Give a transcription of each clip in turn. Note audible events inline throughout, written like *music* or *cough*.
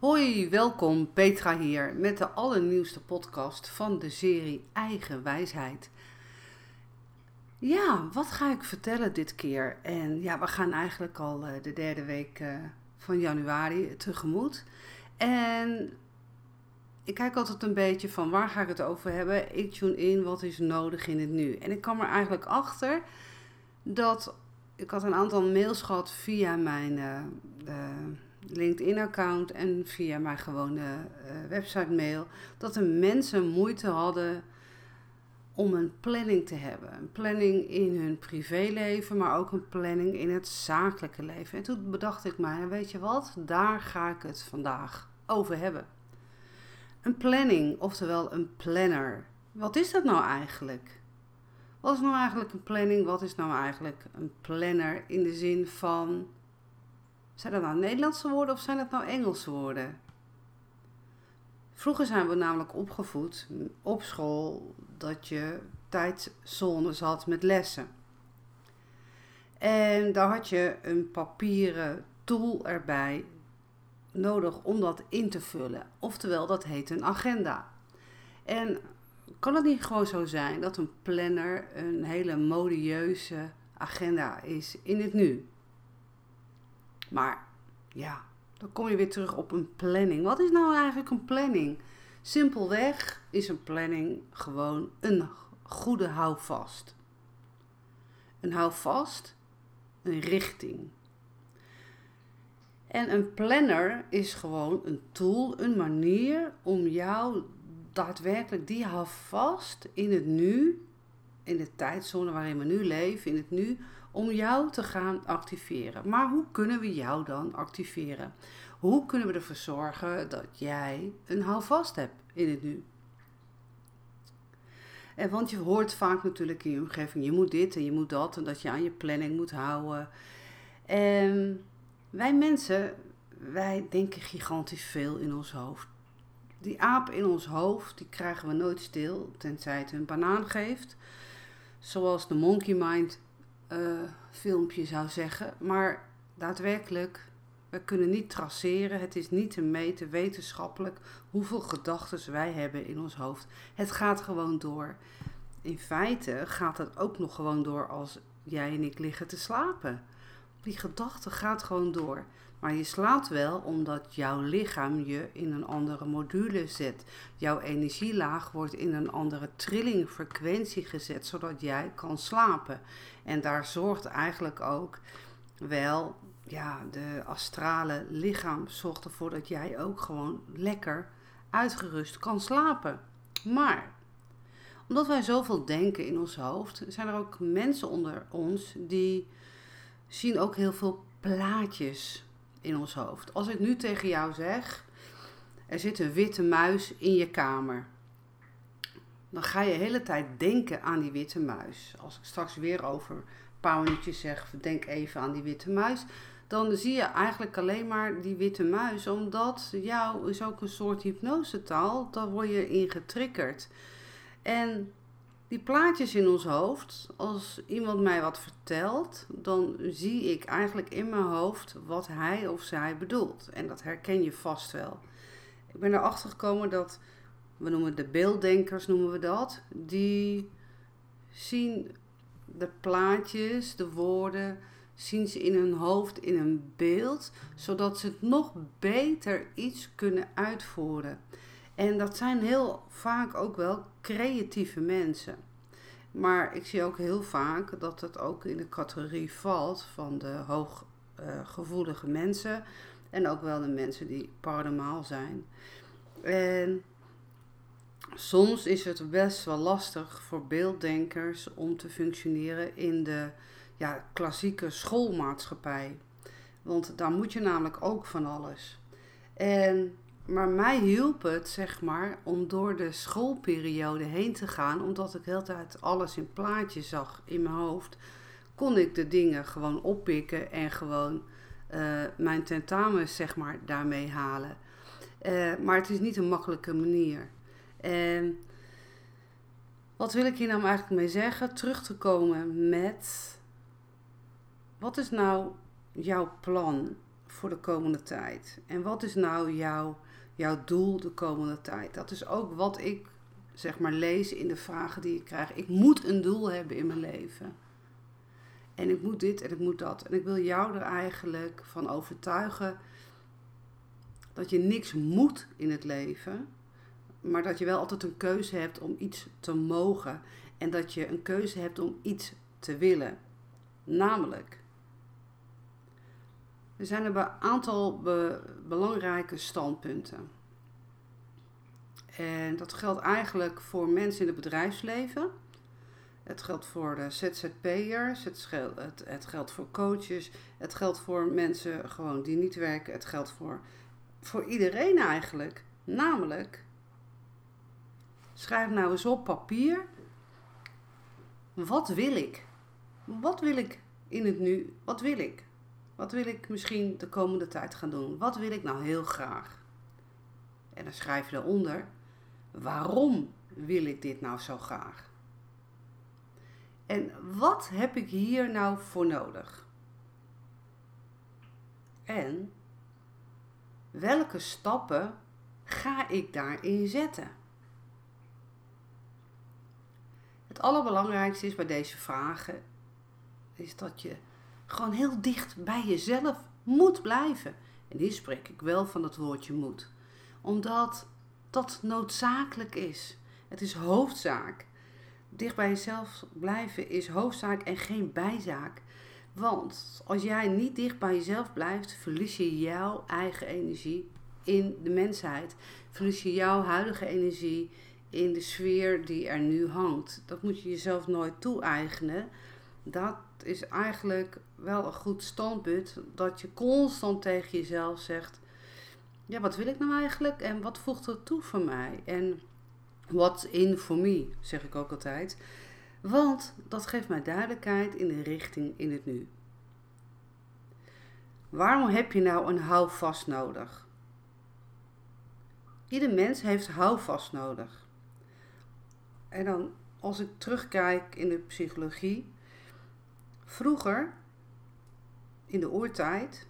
Hoi, welkom Petra hier met de allernieuwste podcast van de serie Eigen Wijsheid. Ja, wat ga ik vertellen dit keer? En ja, we gaan eigenlijk al eh, de derde week eh, van januari tegemoet. En ik kijk altijd een beetje van waar ga ik het over hebben. Ik tune in wat is nodig in het nu. En ik kwam er eigenlijk achter dat ik had een aantal mails gehad via mijn uh, LinkedIn-account en via mijn gewone uh, website-mail. Dat de mensen moeite hadden om een planning te hebben. Een planning in hun privéleven, maar ook een planning in het zakelijke leven. En toen bedacht ik mij, weet je wat, daar ga ik het vandaag over hebben. Een planning, oftewel een planner. Wat is dat nou eigenlijk? Wat is nou eigenlijk een planning? Wat is nou eigenlijk een planner in de zin van. Zijn dat nou Nederlandse woorden of zijn dat nou Engelse woorden? Vroeger zijn we namelijk opgevoed op school dat je tijdzones had met lessen. En daar had je een papieren tool erbij nodig om dat in te vullen. Oftewel, dat heet een agenda. En kan het niet gewoon zo zijn dat een planner een hele modieuze agenda is in het nu? Maar ja, dan kom je weer terug op een planning. Wat is nou eigenlijk een planning? Simpelweg is een planning gewoon een goede houvast. Een houvast, een richting. En een planner is gewoon een tool, een manier om jou daadwerkelijk die houvast in het nu, in de tijdzone waarin we nu leven, in het nu, om jou te gaan activeren. Maar hoe kunnen we jou dan activeren? Hoe kunnen we ervoor zorgen dat jij een houvast hebt in het nu? En want je hoort vaak natuurlijk in je omgeving, je moet dit en je moet dat en dat je aan je planning moet houden. En wij mensen, wij denken gigantisch veel in ons hoofd. Die aap in ons hoofd, die krijgen we nooit stil, tenzij het een banaan geeft. Zoals de Monkey Mind filmpje zou zeggen. Maar daadwerkelijk, we kunnen niet traceren. Het is niet te meten wetenschappelijk hoeveel gedachten wij hebben in ons hoofd. Het gaat gewoon door. In feite gaat het ook nog gewoon door als jij en ik liggen te slapen. Die gedachte gaat gewoon door. Maar je slaapt wel omdat jouw lichaam je in een andere module zet. Jouw energielaag wordt in een andere trilling, frequentie gezet, zodat jij kan slapen. En daar zorgt eigenlijk ook wel, ja, de astrale lichaam zorgt ervoor dat jij ook gewoon lekker uitgerust kan slapen. Maar omdat wij zoveel denken in ons hoofd, zijn er ook mensen onder ons die zien ook heel veel plaatjes in ons hoofd. Als ik nu tegen jou zeg, er zit een witte muis in je kamer. Dan ga je de hele tijd denken aan die witte muis. Als ik straks weer over een paar minuutjes zeg, denk even aan die witte muis. Dan zie je eigenlijk alleen maar die witte muis. Omdat jou is ook een soort hypnosetaal. Daar word je in getriggerd. En die plaatjes in ons hoofd, als iemand mij wat vertelt, dan zie ik eigenlijk in mijn hoofd wat hij of zij bedoelt. En dat herken je vast wel. Ik ben erachter gekomen dat, we noemen de beelddenkers, noemen we dat, die zien de plaatjes, de woorden, zien ze in hun hoofd in een beeld, zodat ze het nog beter iets kunnen uitvoeren. En dat zijn heel vaak ook wel creatieve mensen. Maar ik zie ook heel vaak dat het ook in de categorie valt van de hooggevoelige mensen. En ook wel de mensen die paranormaal zijn. En soms is het best wel lastig voor beelddenkers om te functioneren in de ja, klassieke schoolmaatschappij. Want daar moet je namelijk ook van alles. En maar mij hielp het, zeg maar, om door de schoolperiode heen te gaan, omdat ik de hele tijd alles in plaatjes zag in mijn hoofd, kon ik de dingen gewoon oppikken en gewoon uh, mijn tentamens, zeg maar, daarmee halen. Uh, maar het is niet een makkelijke manier. En wat wil ik hier nou eigenlijk mee zeggen? Terug te komen met, wat is nou jouw plan voor de komende tijd? En wat is nou jouw, jouw doel de komende tijd? Dat is ook wat ik zeg maar lees in de vragen die ik krijg. Ik moet een doel hebben in mijn leven. En ik moet dit en ik moet dat. En ik wil jou er eigenlijk van overtuigen dat je niks moet in het leven, maar dat je wel altijd een keuze hebt om iets te mogen en dat je een keuze hebt om iets te willen. Namelijk, er zijn een aantal belangrijke standpunten. En dat geldt eigenlijk voor mensen in het bedrijfsleven. Het geldt voor de ZZP'ers, het, het, het geldt voor coaches, het geldt voor mensen gewoon die niet werken, het geldt voor, voor iedereen eigenlijk. Namelijk, schrijf nou eens op papier, wat wil ik? Wat wil ik in het nu? Wat wil ik? Wat wil ik misschien de komende tijd gaan doen? Wat wil ik nou heel graag? En dan schrijf je eronder, waarom wil ik dit nou zo graag? En wat heb ik hier nou voor nodig? En welke stappen ga ik daarin zetten? Het allerbelangrijkste is bij deze vragen is dat je gewoon heel dicht bij jezelf moet blijven. En hier spreek ik wel van het woordje moet. Omdat dat noodzakelijk is. Het is hoofdzaak. Dicht bij jezelf blijven is hoofdzaak en geen bijzaak. Want als jij niet dicht bij jezelf blijft, verlies je jouw eigen energie in de mensheid. Verlies je jouw huidige energie in de sfeer die er nu hangt. Dat moet je jezelf nooit toe-eigenen. Dat is eigenlijk wel een goed standpunt. Dat je constant tegen jezelf zegt: Ja, wat wil ik nou eigenlijk? En wat voegt er toe voor mij? En what's in for me, zeg ik ook altijd. Want dat geeft mij duidelijkheid in de richting in het nu. Waarom heb je nou een houvast nodig? Ieder mens heeft houvast nodig. En dan, als ik terugkijk in de psychologie, vroeger, in de oortijd,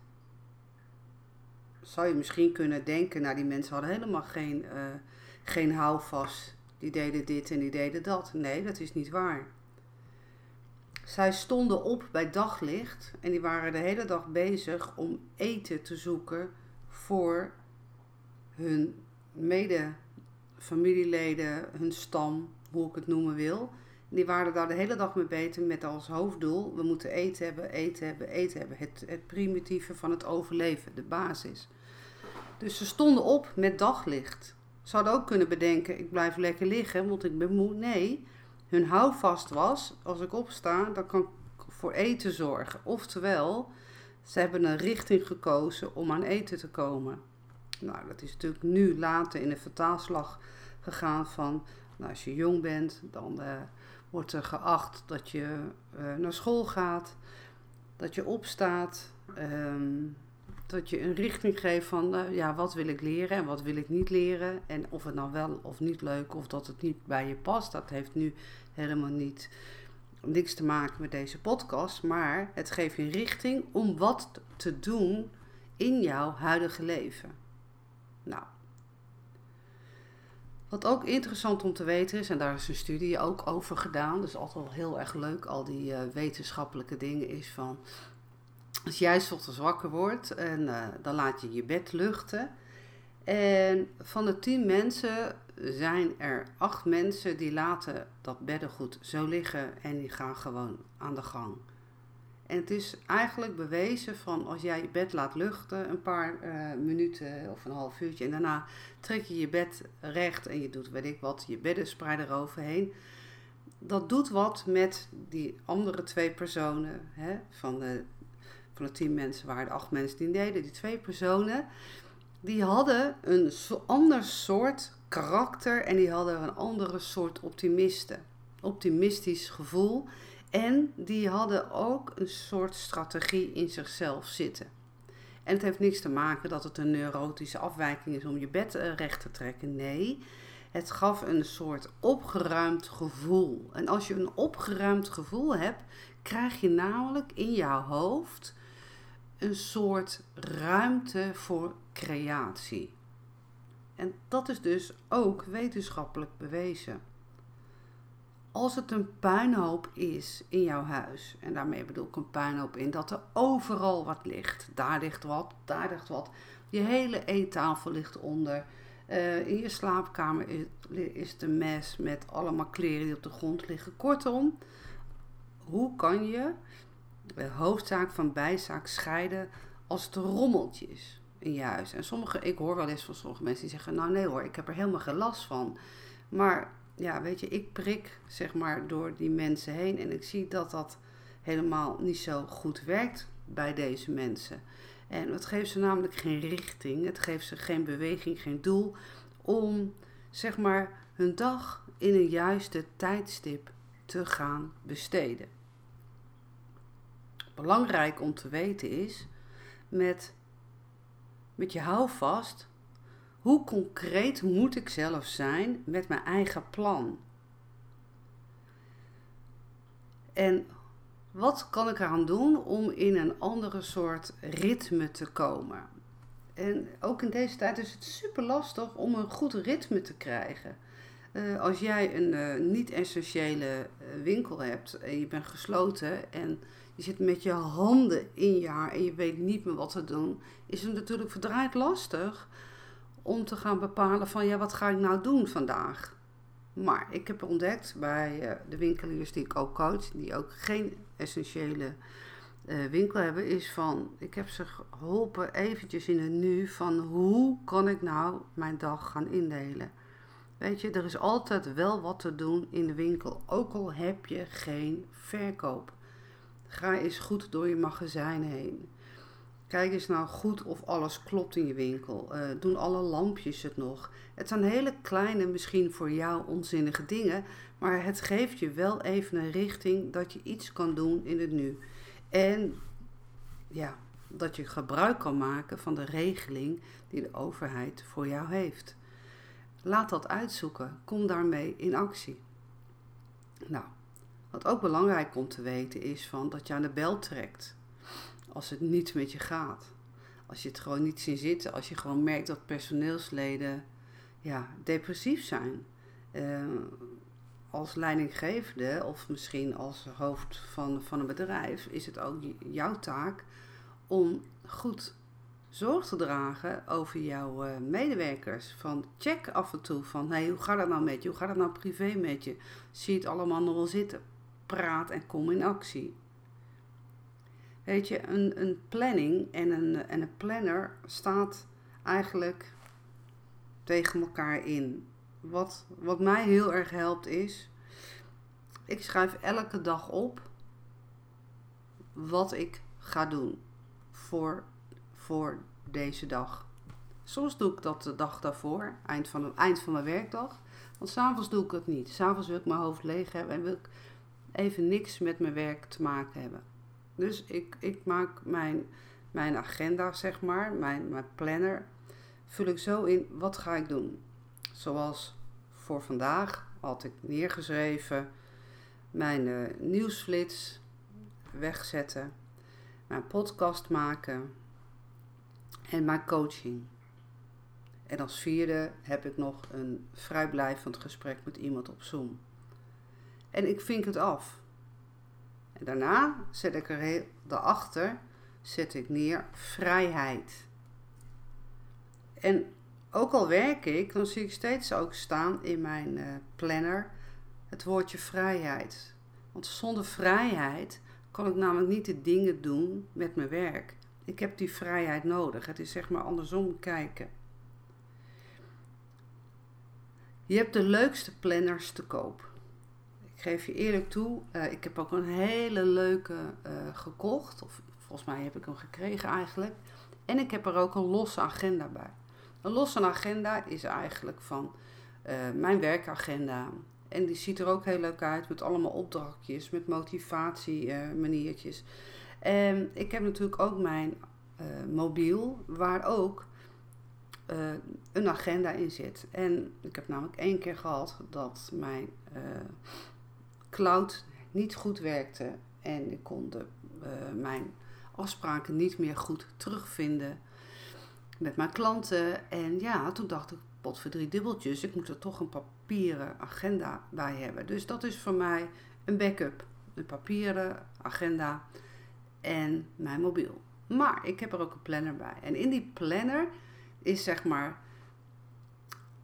zou je misschien kunnen denken, nou die mensen hadden helemaal geen, uh, geen houvast. Die deden dit en die deden dat. Nee, dat is niet waar. Zij stonden op bij daglicht en die waren de hele dag bezig om eten te zoeken voor hun mede familieleden, hun stam, hoe ik het noemen wil. Die waren daar de hele dag mee bezig met als hoofddoel: we moeten eten hebben, eten hebben, eten hebben. Het, het primitieve van het overleven, de basis. Dus ze stonden op met daglicht. Ze hadden ook kunnen bedenken: ik blijf lekker liggen, want ik ben moe. Nee, hun houvast was: als ik opsta, dan kan ik voor eten zorgen. Oftewel, ze hebben een richting gekozen om aan eten te komen. Nou, dat is natuurlijk nu later in de vertaalslag gegaan van nou, als je jong bent, dan uh, wordt er geacht dat je uh, naar school gaat, dat je opstaat, um, dat je een richting geeft van uh, ja, wat wil ik leren en wat wil ik niet leren. En of het nou wel of niet leuk of dat het niet bij je past, dat heeft nu helemaal niet niks te maken met deze podcast. Maar het geeft je richting om wat te doen in jouw huidige leven. Nou, wat ook interessant om te weten is, en daar is een studie ook over gedaan, dus altijd wel heel erg leuk, al die uh, wetenschappelijke dingen, is van als jij ochtends wakker wordt en uh, dan laat je je bed luchten. En van de tien mensen zijn er acht mensen die laten dat beddengoed zo liggen en die gaan gewoon aan de gang. En het is eigenlijk bewezen van als jij je bed laat luchten een paar uh, minuten of een half uurtje en daarna trek je je bed recht en je doet weet ik wat, je beddensprei eroverheen. Dat doet wat met die andere twee personen. Hè, van, de, van de tien mensen waren er acht mensen die deden. Die twee personen, die hadden een ander soort karakter en die hadden een andere soort optimisten. Optimistisch gevoel. En die hadden ook een soort strategie in zichzelf zitten. En het heeft niks te maken dat het een neurotische afwijking is om je bed eh, recht te trekken. Nee, het gaf een soort opgeruimd gevoel. En als je een opgeruimd gevoel hebt, krijg je namelijk in jouw hoofd een soort ruimte voor creatie. En dat is dus ook wetenschappelijk bewezen. Als het een puinhoop is in jouw huis, en daarmee bedoel ik een puinhoop in dat er overal wat ligt. Daar ligt wat, daar ligt wat. Je hele eettafel ligt onder. Uh, in je slaapkamer is, een mes met allemaal kleren die op de grond liggen. Kortom, hoe kan je de hoofdzaak van bijzaak scheiden als het rommeltjes in je huis? En sommige, ik hoor wel eens van sommige mensen die zeggen: Nou, nee hoor, ik heb er helemaal geen last van. Maar ja, weet je, ik prik zeg maar door die mensen heen en ik zie dat dat helemaal niet zo goed werkt bij deze mensen. En het geeft ze namelijk geen richting, het geeft ze geen beweging, geen doel om zeg maar hun dag in een juiste tijdstip te gaan besteden. Belangrijk om te weten is met, met je houvast, hoe concreet moet ik zelf zijn met mijn eigen plan? En wat kan ik eraan doen om in een andere soort ritme te komen? En ook in deze tijd is het super lastig om een goed ritme te krijgen. Uh, als jij een uh, niet-essentiële uh, winkel hebt en je bent gesloten en je zit met je handen in je haar en je weet niet meer wat te doen, is het natuurlijk verdraaid lastig om te gaan bepalen van ja, wat ga ik nou doen vandaag? Maar ik heb ontdekt bij uh, de winkeliers die ik ook coach, die ook geen essentiële uh, winkel hebben, is van ik heb ze geholpen eventjes in het nu van hoe kan ik nou mijn dag gaan indelen. Weet je, er is altijd wel wat te doen in de winkel, ook al heb je geen verkoop. Ga eens goed door je magazijn heen. Kijk eens nou goed of alles klopt in je winkel. Uh, doen alle lampjes het nog? Het zijn hele kleine, misschien voor jou onzinnige dingen, maar het geeft je wel even een richting dat je iets kan doen in het nu. En ja, dat je gebruik kan maken van de regeling die de overheid voor jou heeft. Laat dat uitzoeken. Kom daarmee in actie. Nou, wat ook belangrijk om te weten is van dat je aan de bel trekt als het niet met je gaat. Als je het gewoon niet ziet zitten, als je gewoon merkt dat personeelsleden ja, depressief zijn. Uh, als leidinggevende of misschien als hoofd van, van een bedrijf is het ook jouw taak om goed zorg te dragen over jouw uh, medewerkers. Van check af en toe van hey, hoe gaat het nou met je? Hoe gaat het nou privé met je? Zie het allemaal nog wel zitten? Praat en kom in actie. Weet je, een, een planning en een, en een planner staat eigenlijk tegen elkaar in. Wat, wat mij heel erg helpt is, ik schrijf elke dag op wat ik ga doen voor, voor deze dag. Soms doe ik dat de dag daarvoor, eind van, eind van mijn werkdag. Want s'avonds doe ik het niet. S'avonds wil ik mijn hoofd leeg hebben en wil ik even niks met mijn werk te maken hebben. Dus ik, ik maak mijn, mijn agenda, zeg maar, mijn, mijn planner, vul ik zo in wat ga ik doen. Zoals voor vandaag had ik neergeschreven mijn uh, nieuwsflits wegzetten, mijn podcast maken en mijn coaching. En als vierde heb ik nog een vrijblijvend gesprek met iemand op Zoom. En ik vink het af. Daarna zet ik er daarachter zet ik neer vrijheid. En ook al werk ik, dan zie ik steeds ook staan in mijn uh, planner het woordje vrijheid. Want zonder vrijheid kan ik namelijk niet de dingen doen met mijn werk. Ik heb die vrijheid nodig. Het is zeg maar andersom kijken. Je hebt de leukste planners te koop. Ik geef je eerlijk toe, uh, ik heb ook een hele leuke uh, gekocht. Of volgens mij heb ik hem gekregen eigenlijk. En ik heb er ook een losse agenda bij. Een losse agenda is eigenlijk van uh, mijn werkagenda. En die ziet er ook heel leuk uit met allemaal opdrachtjes, met motivatie maniertjes. En ik heb natuurlijk ook mijn mobiel, waar ook een agenda in zit. En ik heb namelijk één keer gehad dat mijn cloud niet goed werkte en ik kon de, uh, mijn afspraken niet meer goed terugvinden met mijn klanten. En ja, toen dacht ik, pot voor drie dubbeltjes, ik moet er toch een papieren agenda bij hebben. Dus dat is voor mij een backup. Een papieren agenda en mijn mobiel. Maar ik heb er ook een planner bij. En in die planner is zeg maar,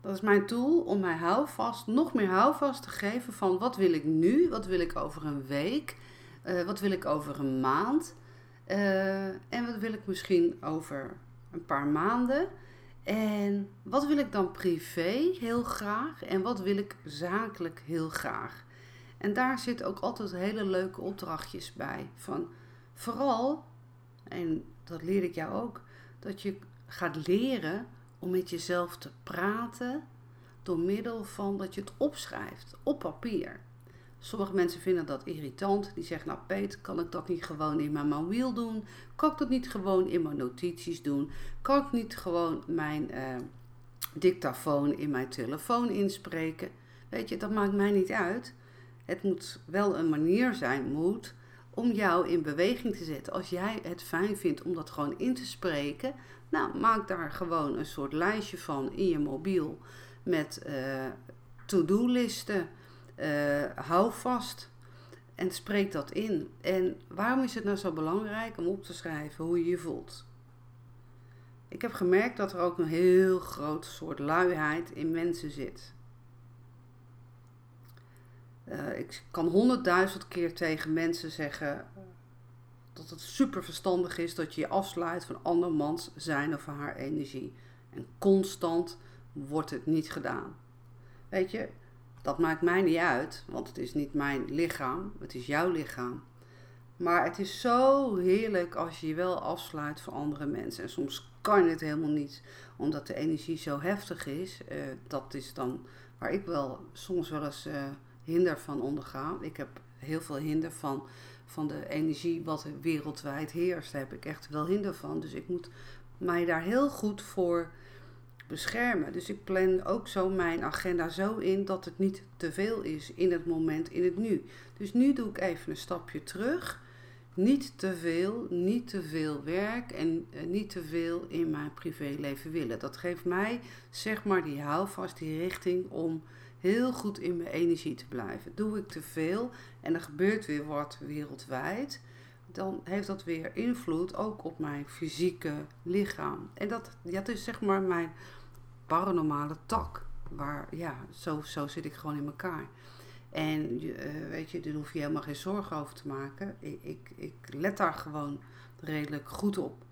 dat is mijn tool om mij houvast, nog meer houvast te geven van wat wil ik nu, wat wil ik over een week, uh, wat wil ik over een maand uh, en wat wil ik misschien over een paar maanden. En wat wil ik dan privé heel graag en wat wil ik zakelijk heel graag. En daar zitten ook altijd hele leuke opdrachtjes bij. Van vooral, en dat leer ik jou ook, dat je gaat leren om met jezelf te praten door middel van dat je het opschrijft op papier. Sommige mensen vinden dat irritant. Die zeggen, nou Peet, kan ik dat niet gewoon in mijn mobiel doen? Kan ik dat niet gewoon in mijn notities doen? Kan ik niet gewoon mijn uh, dictafoon in mijn telefoon inspreken? Weet je, dat maakt mij niet uit. Het moet wel een manier zijn, moet, om jou in beweging te zetten. Als jij het fijn vindt om dat gewoon in te spreken, nou, maak daar gewoon een soort lijstje van in je mobiel met uh, to-do-listen. Uh, hou vast en spreek dat in. En waarom is het nou zo belangrijk om op te schrijven hoe je je voelt? Ik heb gemerkt dat er ook een heel groot soort luiheid in mensen zit. Uh, ik kan honderdduizend keer tegen mensen zeggen dat het super verstandig is dat je je afsluit van andermans zijn of haar energie. En constant wordt het niet gedaan. Weet je, dat maakt mij niet uit, want het is niet mijn lichaam, het is jouw lichaam. Maar het is zo heerlijk als je je wel afsluit voor andere mensen. En soms kan het helemaal niet, omdat de energie zo heftig is. Uh, dat is dan waar ik wel soms wel eens uh, hinder van onderga. Ik heb heel veel hinder van, van de energie wat wereldwijd heerst. Daar heb ik echt wel hinder van. Dus ik moet mij daar heel goed voor beschermen. Dus ik plan ook zo mijn agenda zo in dat het niet te veel is in het moment, in het nu. Dus nu doe ik even een stapje terug. Niet te veel, niet te veel werk en eh, niet te veel in mijn privéleven willen. Dat geeft mij zeg maar die houvast, die richting om heel goed in mijn energie te blijven. Doe ik te veel en er gebeurt weer wat wereldwijd, dan heeft dat weer invloed ook op mijn fysieke lichaam. En dat, dat is zeg maar mijn paranormale tak. Waar, ja, zo, zo zit ik gewoon in elkaar. En uh, weet je, daar hoef je helemaal geen zorgen over te maken. Ik, ik, ik let daar gewoon redelijk goed op.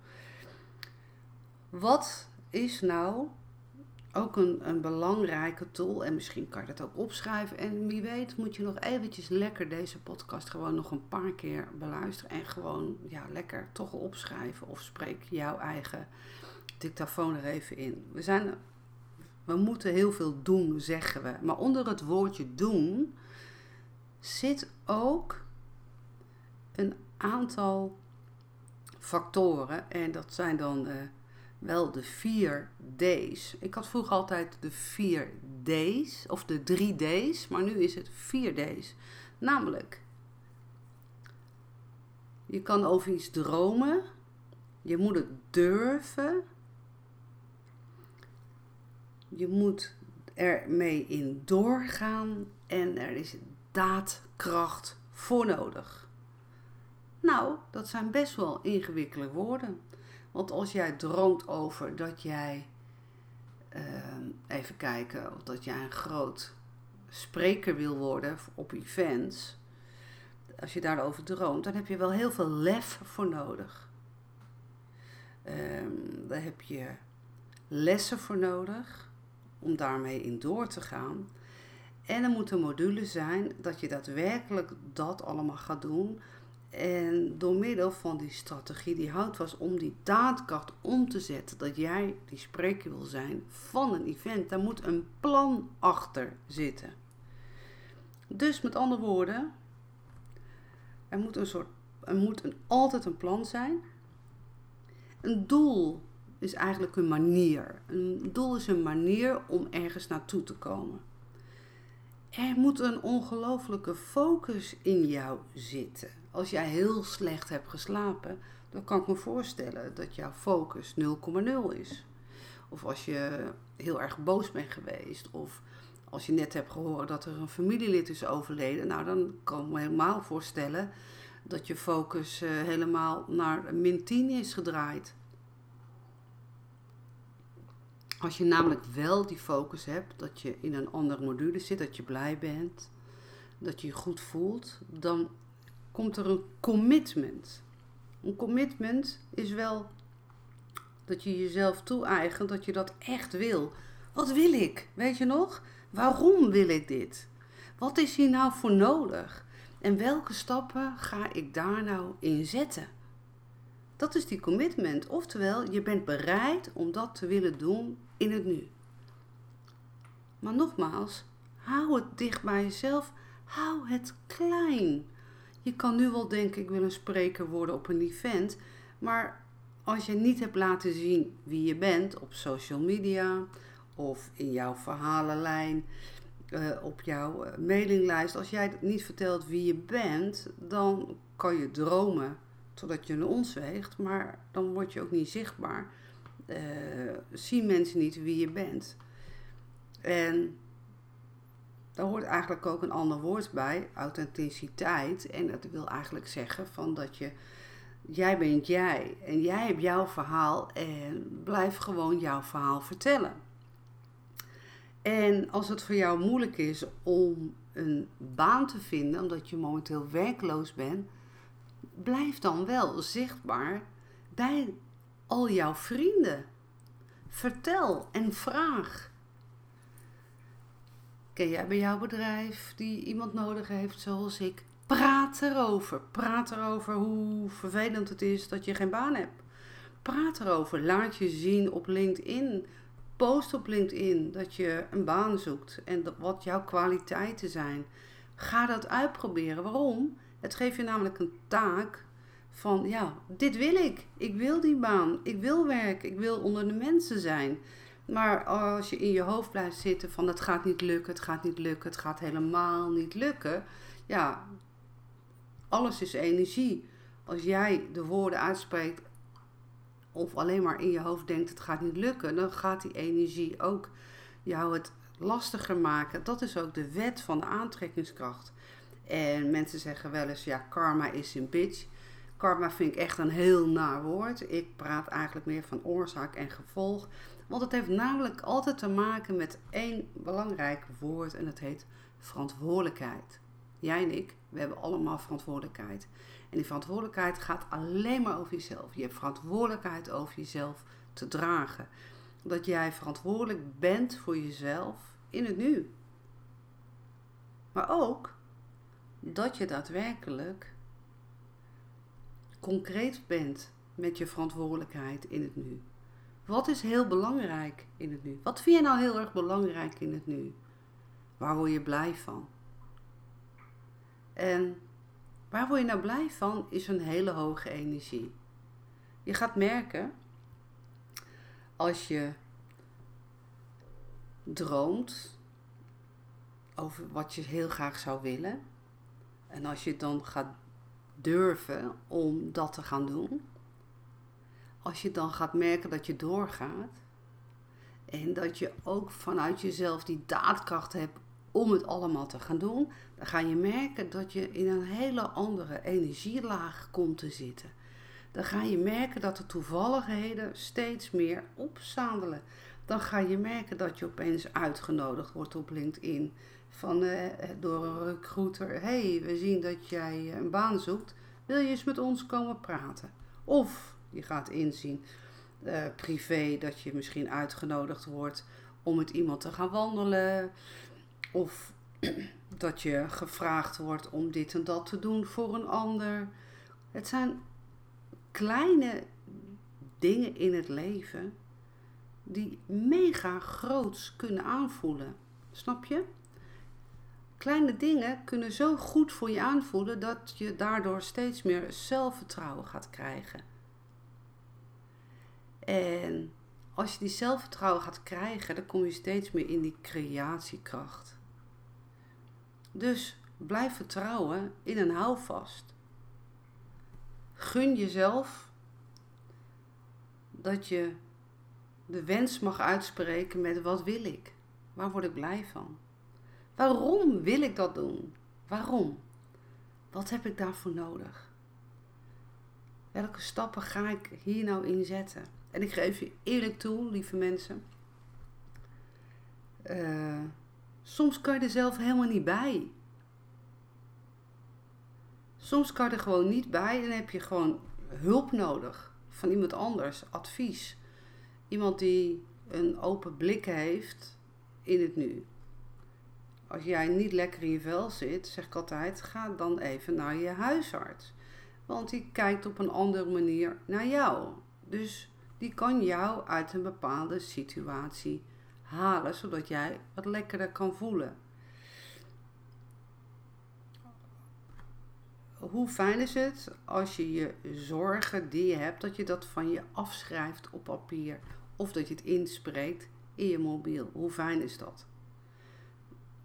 Wat is nou ook een, een belangrijke tool? En misschien kan je dat ook opschrijven. En wie weet moet je nog eventjes lekker deze podcast gewoon nog een paar keer beluisteren. En gewoon ja, lekker toch opschrijven. Of spreek jouw eigen dictafoon er even in. We zijn we moeten heel veel doen, zeggen we. Maar onder het woordje doen zit ook een aantal factoren. En dat zijn dan uh, wel de vier D's. Ik had vroeger altijd de vier D's of de drie D's, maar nu is het vier D's. Namelijk, je kan over iets dromen, je moet het durven, je moet ermee in doorgaan en er is daadkracht voor nodig. Nou, dat zijn best wel ingewikkelde woorden. Want als jij droomt over dat jij, uh, even kijken, of dat jij een groot spreker wil worden op events. Als je daarover droomt, dan heb je wel heel veel lef voor nodig. Um, daar heb je lessen voor nodig om daarmee in door te gaan. En er moet een module zijn dat je daadwerkelijk dat allemaal gaat doen. En door middel van die strategie die houdt was om die daadkracht om te zetten, dat jij die spreker wil zijn van een event, daar moet een plan achter zitten. Dus met andere woorden, er moet, een soort, er moet een, altijd een plan zijn. Een doel is eigenlijk een manier. Een doel is een manier om ergens naartoe te komen. Er moet een ongelofelijke focus in jou zitten. als jij heel slecht hebt geslapen, dan kan ik me voorstellen dat jouw focus 0,0 is. Of als je heel erg boos bent geweest. Of als je net hebt gehoord dat er een familielid is overleden. Nou, dan kan ik me helemaal voorstellen dat je focus uh, helemaal naar min 10 is gedraaid. Als je namelijk wel die focus hebt, dat je in een andere module zit, dat je blij bent, dat je je goed voelt, dan komt er een commitment. Een commitment is wel dat je jezelf toe-eigent dat je dat echt wil. Wat wil ik? Weet je nog? Waarom wil ik dit? Wat is hier nou voor nodig? En welke stappen ga ik daar nou in zetten? Dat is die commitment. Oftewel, je bent bereid om dat te willen doen in het nu. Maar nogmaals, hou het dicht bij jezelf. Hou het klein. Je kan nu wel denken, ik wil een spreker worden op een event. Maar als je niet hebt laten zien wie je bent op social media of in jouw verhalenlijn, uh, op jouw uh, mailinglijst, als jij niet vertelt wie je bent, dan kan je dromen totdat je een ons weegt, maar dan word je ook niet zichtbaar. Uh, zien mensen niet wie je bent. En daar hoort eigenlijk ook een ander woord bij, authenticiteit. En dat wil eigenlijk zeggen van dat je, jij bent jij en jij hebt jouw verhaal en blijf gewoon jouw verhaal vertellen. En als het voor jou moeilijk is om een baan te vinden, omdat je momenteel werkloos bent, blijf dan wel zichtbaar bij al jouw vrienden. Vertel en vraag. Ken jij bij jouw bedrijf die iemand nodig heeft zoals ik? Praat erover. Praat erover hoe vervelend het is dat je geen baan hebt. Praat erover. Laat je zien op LinkedIn. Post op LinkedIn dat je een baan zoekt en wat jouw kwaliteiten zijn. Ga dat uitproberen. Waarom? Het geeft je namelijk een taak van ja, dit wil ik. Ik wil die baan. Ik wil werken. Ik wil onder de mensen zijn. Maar als je in je hoofd blijft zitten van het gaat niet lukken, het gaat niet lukken, het gaat helemaal niet lukken. Ja, alles is energie. Als jij de woorden uitspreekt of alleen maar in je hoofd denkt het gaat niet lukken, dan gaat die energie ook jou het lastiger maken. Dat is ook de wet van de aantrekkingskracht. En mensen zeggen wel eens, ja, karma is een bitch. Karma vind ik echt een heel naar woord. Ik praat eigenlijk meer van oorzaak en gevolg. Want het heeft namelijk altijd te maken met één belangrijk woord en dat heet verantwoordelijkheid. Jij en ik, we hebben allemaal verantwoordelijkheid. En die verantwoordelijkheid gaat alleen maar over jezelf. Je hebt verantwoordelijkheid over jezelf te dragen. Dat jij verantwoordelijk bent voor jezelf in het nu. Maar ook dat je daadwerkelijk concreet bent met je verantwoordelijkheid in het nu. Wat is heel belangrijk in het nu? Wat vind je nou heel erg belangrijk in het nu? Waar word je blij van? En waar word je nou blij van is een hele hoge energie. Je gaat merken als je droomt over wat je heel graag zou willen. En als je dan gaat durven om dat te gaan doen, als je dan gaat merken dat je doorgaat en dat je ook vanuit jezelf die daadkracht hebt om het allemaal te gaan doen, dan ga je merken dat je in een hele andere energielaag komt te zitten. Dan ga je merken dat de toevalligheden steeds meer opzadelen. Dan ga je merken dat je opeens uitgenodigd wordt op LinkedIn van, eh, door een recruiter. hey, we zien dat jij een baan zoekt. Wil je eens met ons komen praten? Of je gaat inzien, privé, dat je misschien uitgenodigd wordt om met iemand te gaan wandelen. Of *clears throat* dat je gevraagd wordt om dit en dat te doen voor een ander. Het zijn kleine dingen in het leven die mega groots kunnen aanvoelen. Snap je? Kleine dingen kunnen zo goed voor je aanvoelen dat je daardoor steeds meer zelfvertrouwen gaat krijgen. En als je die zelfvertrouwen gaat krijgen, dan kom je steeds meer in die creatiekracht. Dus blijf vertrouwen in een houvast. Gun jezelf dat je de wens mag uitspreken met wat wil ik? Waar word ik blij van? Waarom wil ik dat doen? Waarom? Wat heb ik daarvoor nodig? Welke stappen ga ik hier nou in zetten? En ik geef je eerlijk toe, lieve mensen. Uh, soms kan je er zelf helemaal niet bij. Soms kan je er gewoon niet bij en heb je gewoon hulp nodig van iemand anders, advies. Iemand die een open blik heeft in het nu. Als jij niet lekker in je vel zit, zeg ik altijd, ga dan even naar je huisarts. Want die kijkt op een andere manier naar jou. Dus die kan jou uit een bepaalde situatie halen, zodat jij wat lekkerder kan voelen. Hoe fijn is het als je je zorgen die je hebt, dat je dat van je afschrijft op papier of dat je het inspreekt in je mobiel. Hoe fijn is dat?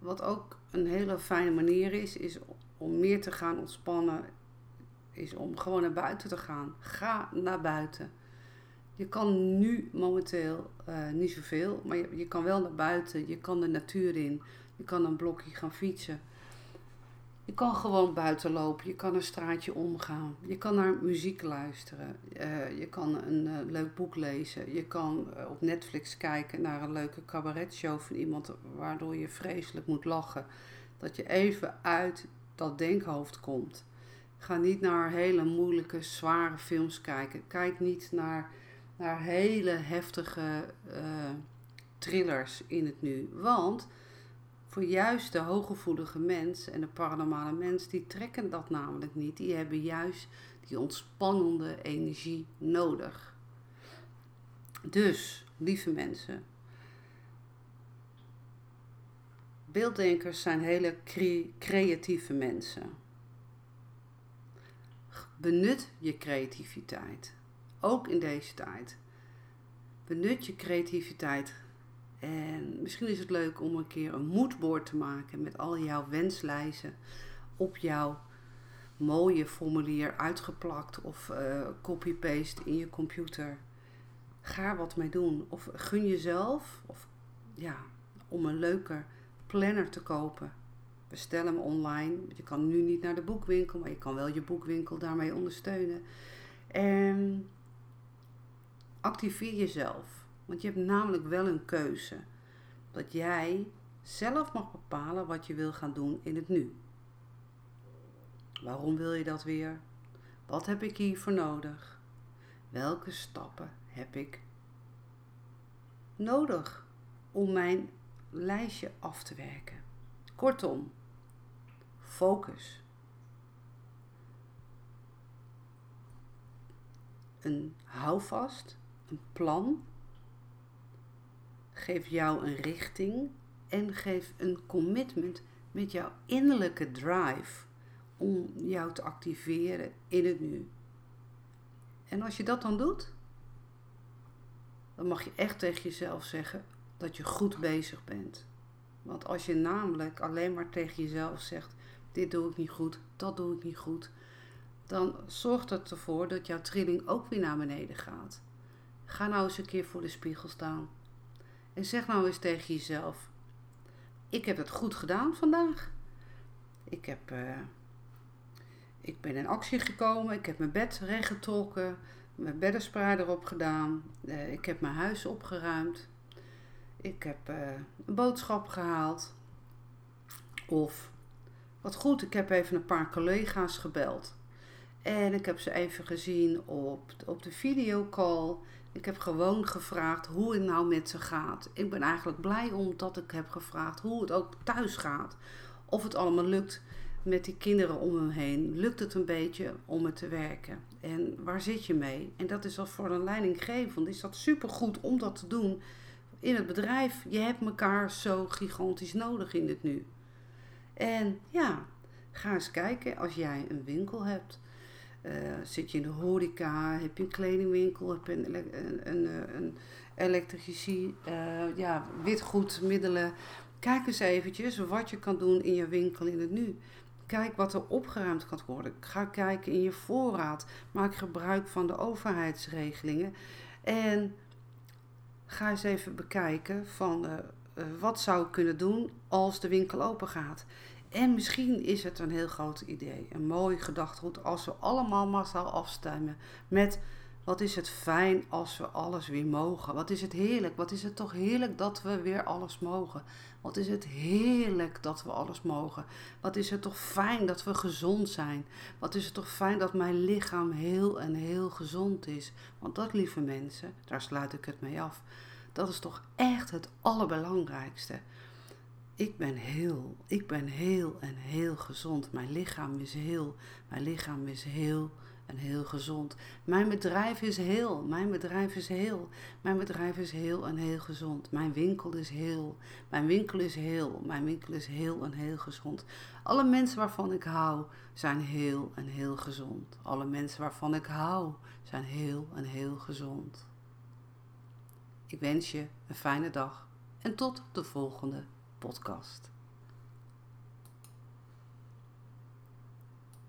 Wat ook een hele fijne manier is, is om meer te gaan ontspannen, is om gewoon naar buiten te gaan. Ga naar buiten. Je kan nu momenteel uh, niet zoveel, maar je, je kan wel naar buiten. Je kan de natuur in. Je kan een blokje gaan fietsen. Je kan gewoon buiten lopen, je kan een straatje omgaan, je kan naar muziek luisteren, uh, je kan een uh, leuk boek lezen, je kan uh, op Netflix kijken naar een leuke cabaretshow van iemand waardoor je vreselijk moet lachen. Dat je even uit dat denkhoofd komt. Ga niet naar hele moeilijke, zware films kijken. Kijk niet naar, naar hele heftige thrillers in het nu. Want voor juist de hooggevoelige mens en de paranormale mens, die trekken dat namelijk niet. Die hebben juist die ontspannende energie nodig. Dus, lieve mensen, beelddenkers zijn hele creatieve mensen. Benut je creativiteit, ook in deze tijd. Benut je creativiteit en misschien is het leuk om een keer een moodboard te maken met al jouw wenslijsten op jouw mooie formulier uitgeplakt of uh, copy-paste in je computer. Ga wat mee doen. Of gun jezelf of, ja, om een leuke planner te kopen. Bestel hem online. Je kan nu niet naar de boekwinkel, maar je kan wel je boekwinkel daarmee ondersteunen. En activeer jezelf. Want je hebt namelijk wel een keuze. Dat jij zelf mag bepalen wat je wil gaan doen in het nu. Waarom wil je dat weer? Wat heb ik hiervoor nodig? Welke stappen heb ik nodig om mijn lijstje af te werken? Kortom, focus. Een houvast, een plan Geef jou een richting en geef een commitment met jouw innerlijke drive om jou te activeren in het nu. En als je dat dan doet, dan mag je echt tegen jezelf zeggen dat je goed bezig bent. Want als je namelijk alleen maar tegen jezelf zegt: dit doe ik niet goed, dat doe ik niet goed, dan zorgt het ervoor dat jouw trilling ook weer naar beneden gaat. Ga nou eens een keer voor de spiegel staan. En zeg nou eens tegen jezelf: Ik heb het goed gedaan vandaag. Ik, heb, uh, ik ben in actie gekomen. Ik heb mijn bed rechtgetrokken. Mijn beddenspray erop gedaan. Uh, ik heb mijn huis opgeruimd. Ik heb uh, een boodschap gehaald. Of, wat goed, ik heb even een paar collega's gebeld. En ik heb ze even gezien op, op de videocall. Ik heb gewoon gevraagd hoe het nou met ze gaat. Ik ben eigenlijk blij omdat ik heb gevraagd hoe het ook thuis gaat. Of het allemaal lukt met die kinderen om hem heen. Lukt het een beetje om het te werken? En waar zit je mee? En dat is als voor een leidinggevende is dat supergoed om dat te doen in het bedrijf. Je hebt elkaar zo gigantisch nodig in het nu. En ja, ga eens kijken als jij een winkel hebt. Uh, zit je in de horeca, heb je een kledingwinkel, heb je een, een, een, een elektrici, uh, ja, witgoedmiddelen. Kijk eens eventjes wat je kan doen in je winkel in het nu. Kijk wat er opgeruimd kan worden. Ga kijken in je voorraad. Maak gebruik van de overheidsregelingen. En ga eens even bekijken van uh, wat zou ik kunnen doen als de winkel open gaat. En misschien is het een heel groot idee, een mooi gedachtegoed als we allemaal massaal afstemmen met wat is het fijn als we alles weer mogen. Wat is het heerlijk, wat is het toch heerlijk dat we weer alles mogen. Wat is het heerlijk dat we alles mogen. Wat is het toch fijn dat we gezond zijn. Wat is het toch fijn dat mijn lichaam heel en heel gezond is. Want dat, lieve mensen, daar sluit ik het mee af. Dat is toch echt het allerbelangrijkste. Ik ben heel, ik ben heel en heel gezond. Mijn lichaam is heel, mijn lichaam is heel en heel gezond. Mijn bedrijf is heel, mijn bedrijf is heel, mijn bedrijf is heel en heel gezond. Mijn winkel is heel, mijn winkel is heel, mijn winkel is heel en heel gezond. Alle mensen waarvan ik hou zijn heel en heel gezond. Alle mensen waarvan ik hou zijn heel en heel gezond. Ik wens je een fijne dag en tot de volgende podcast.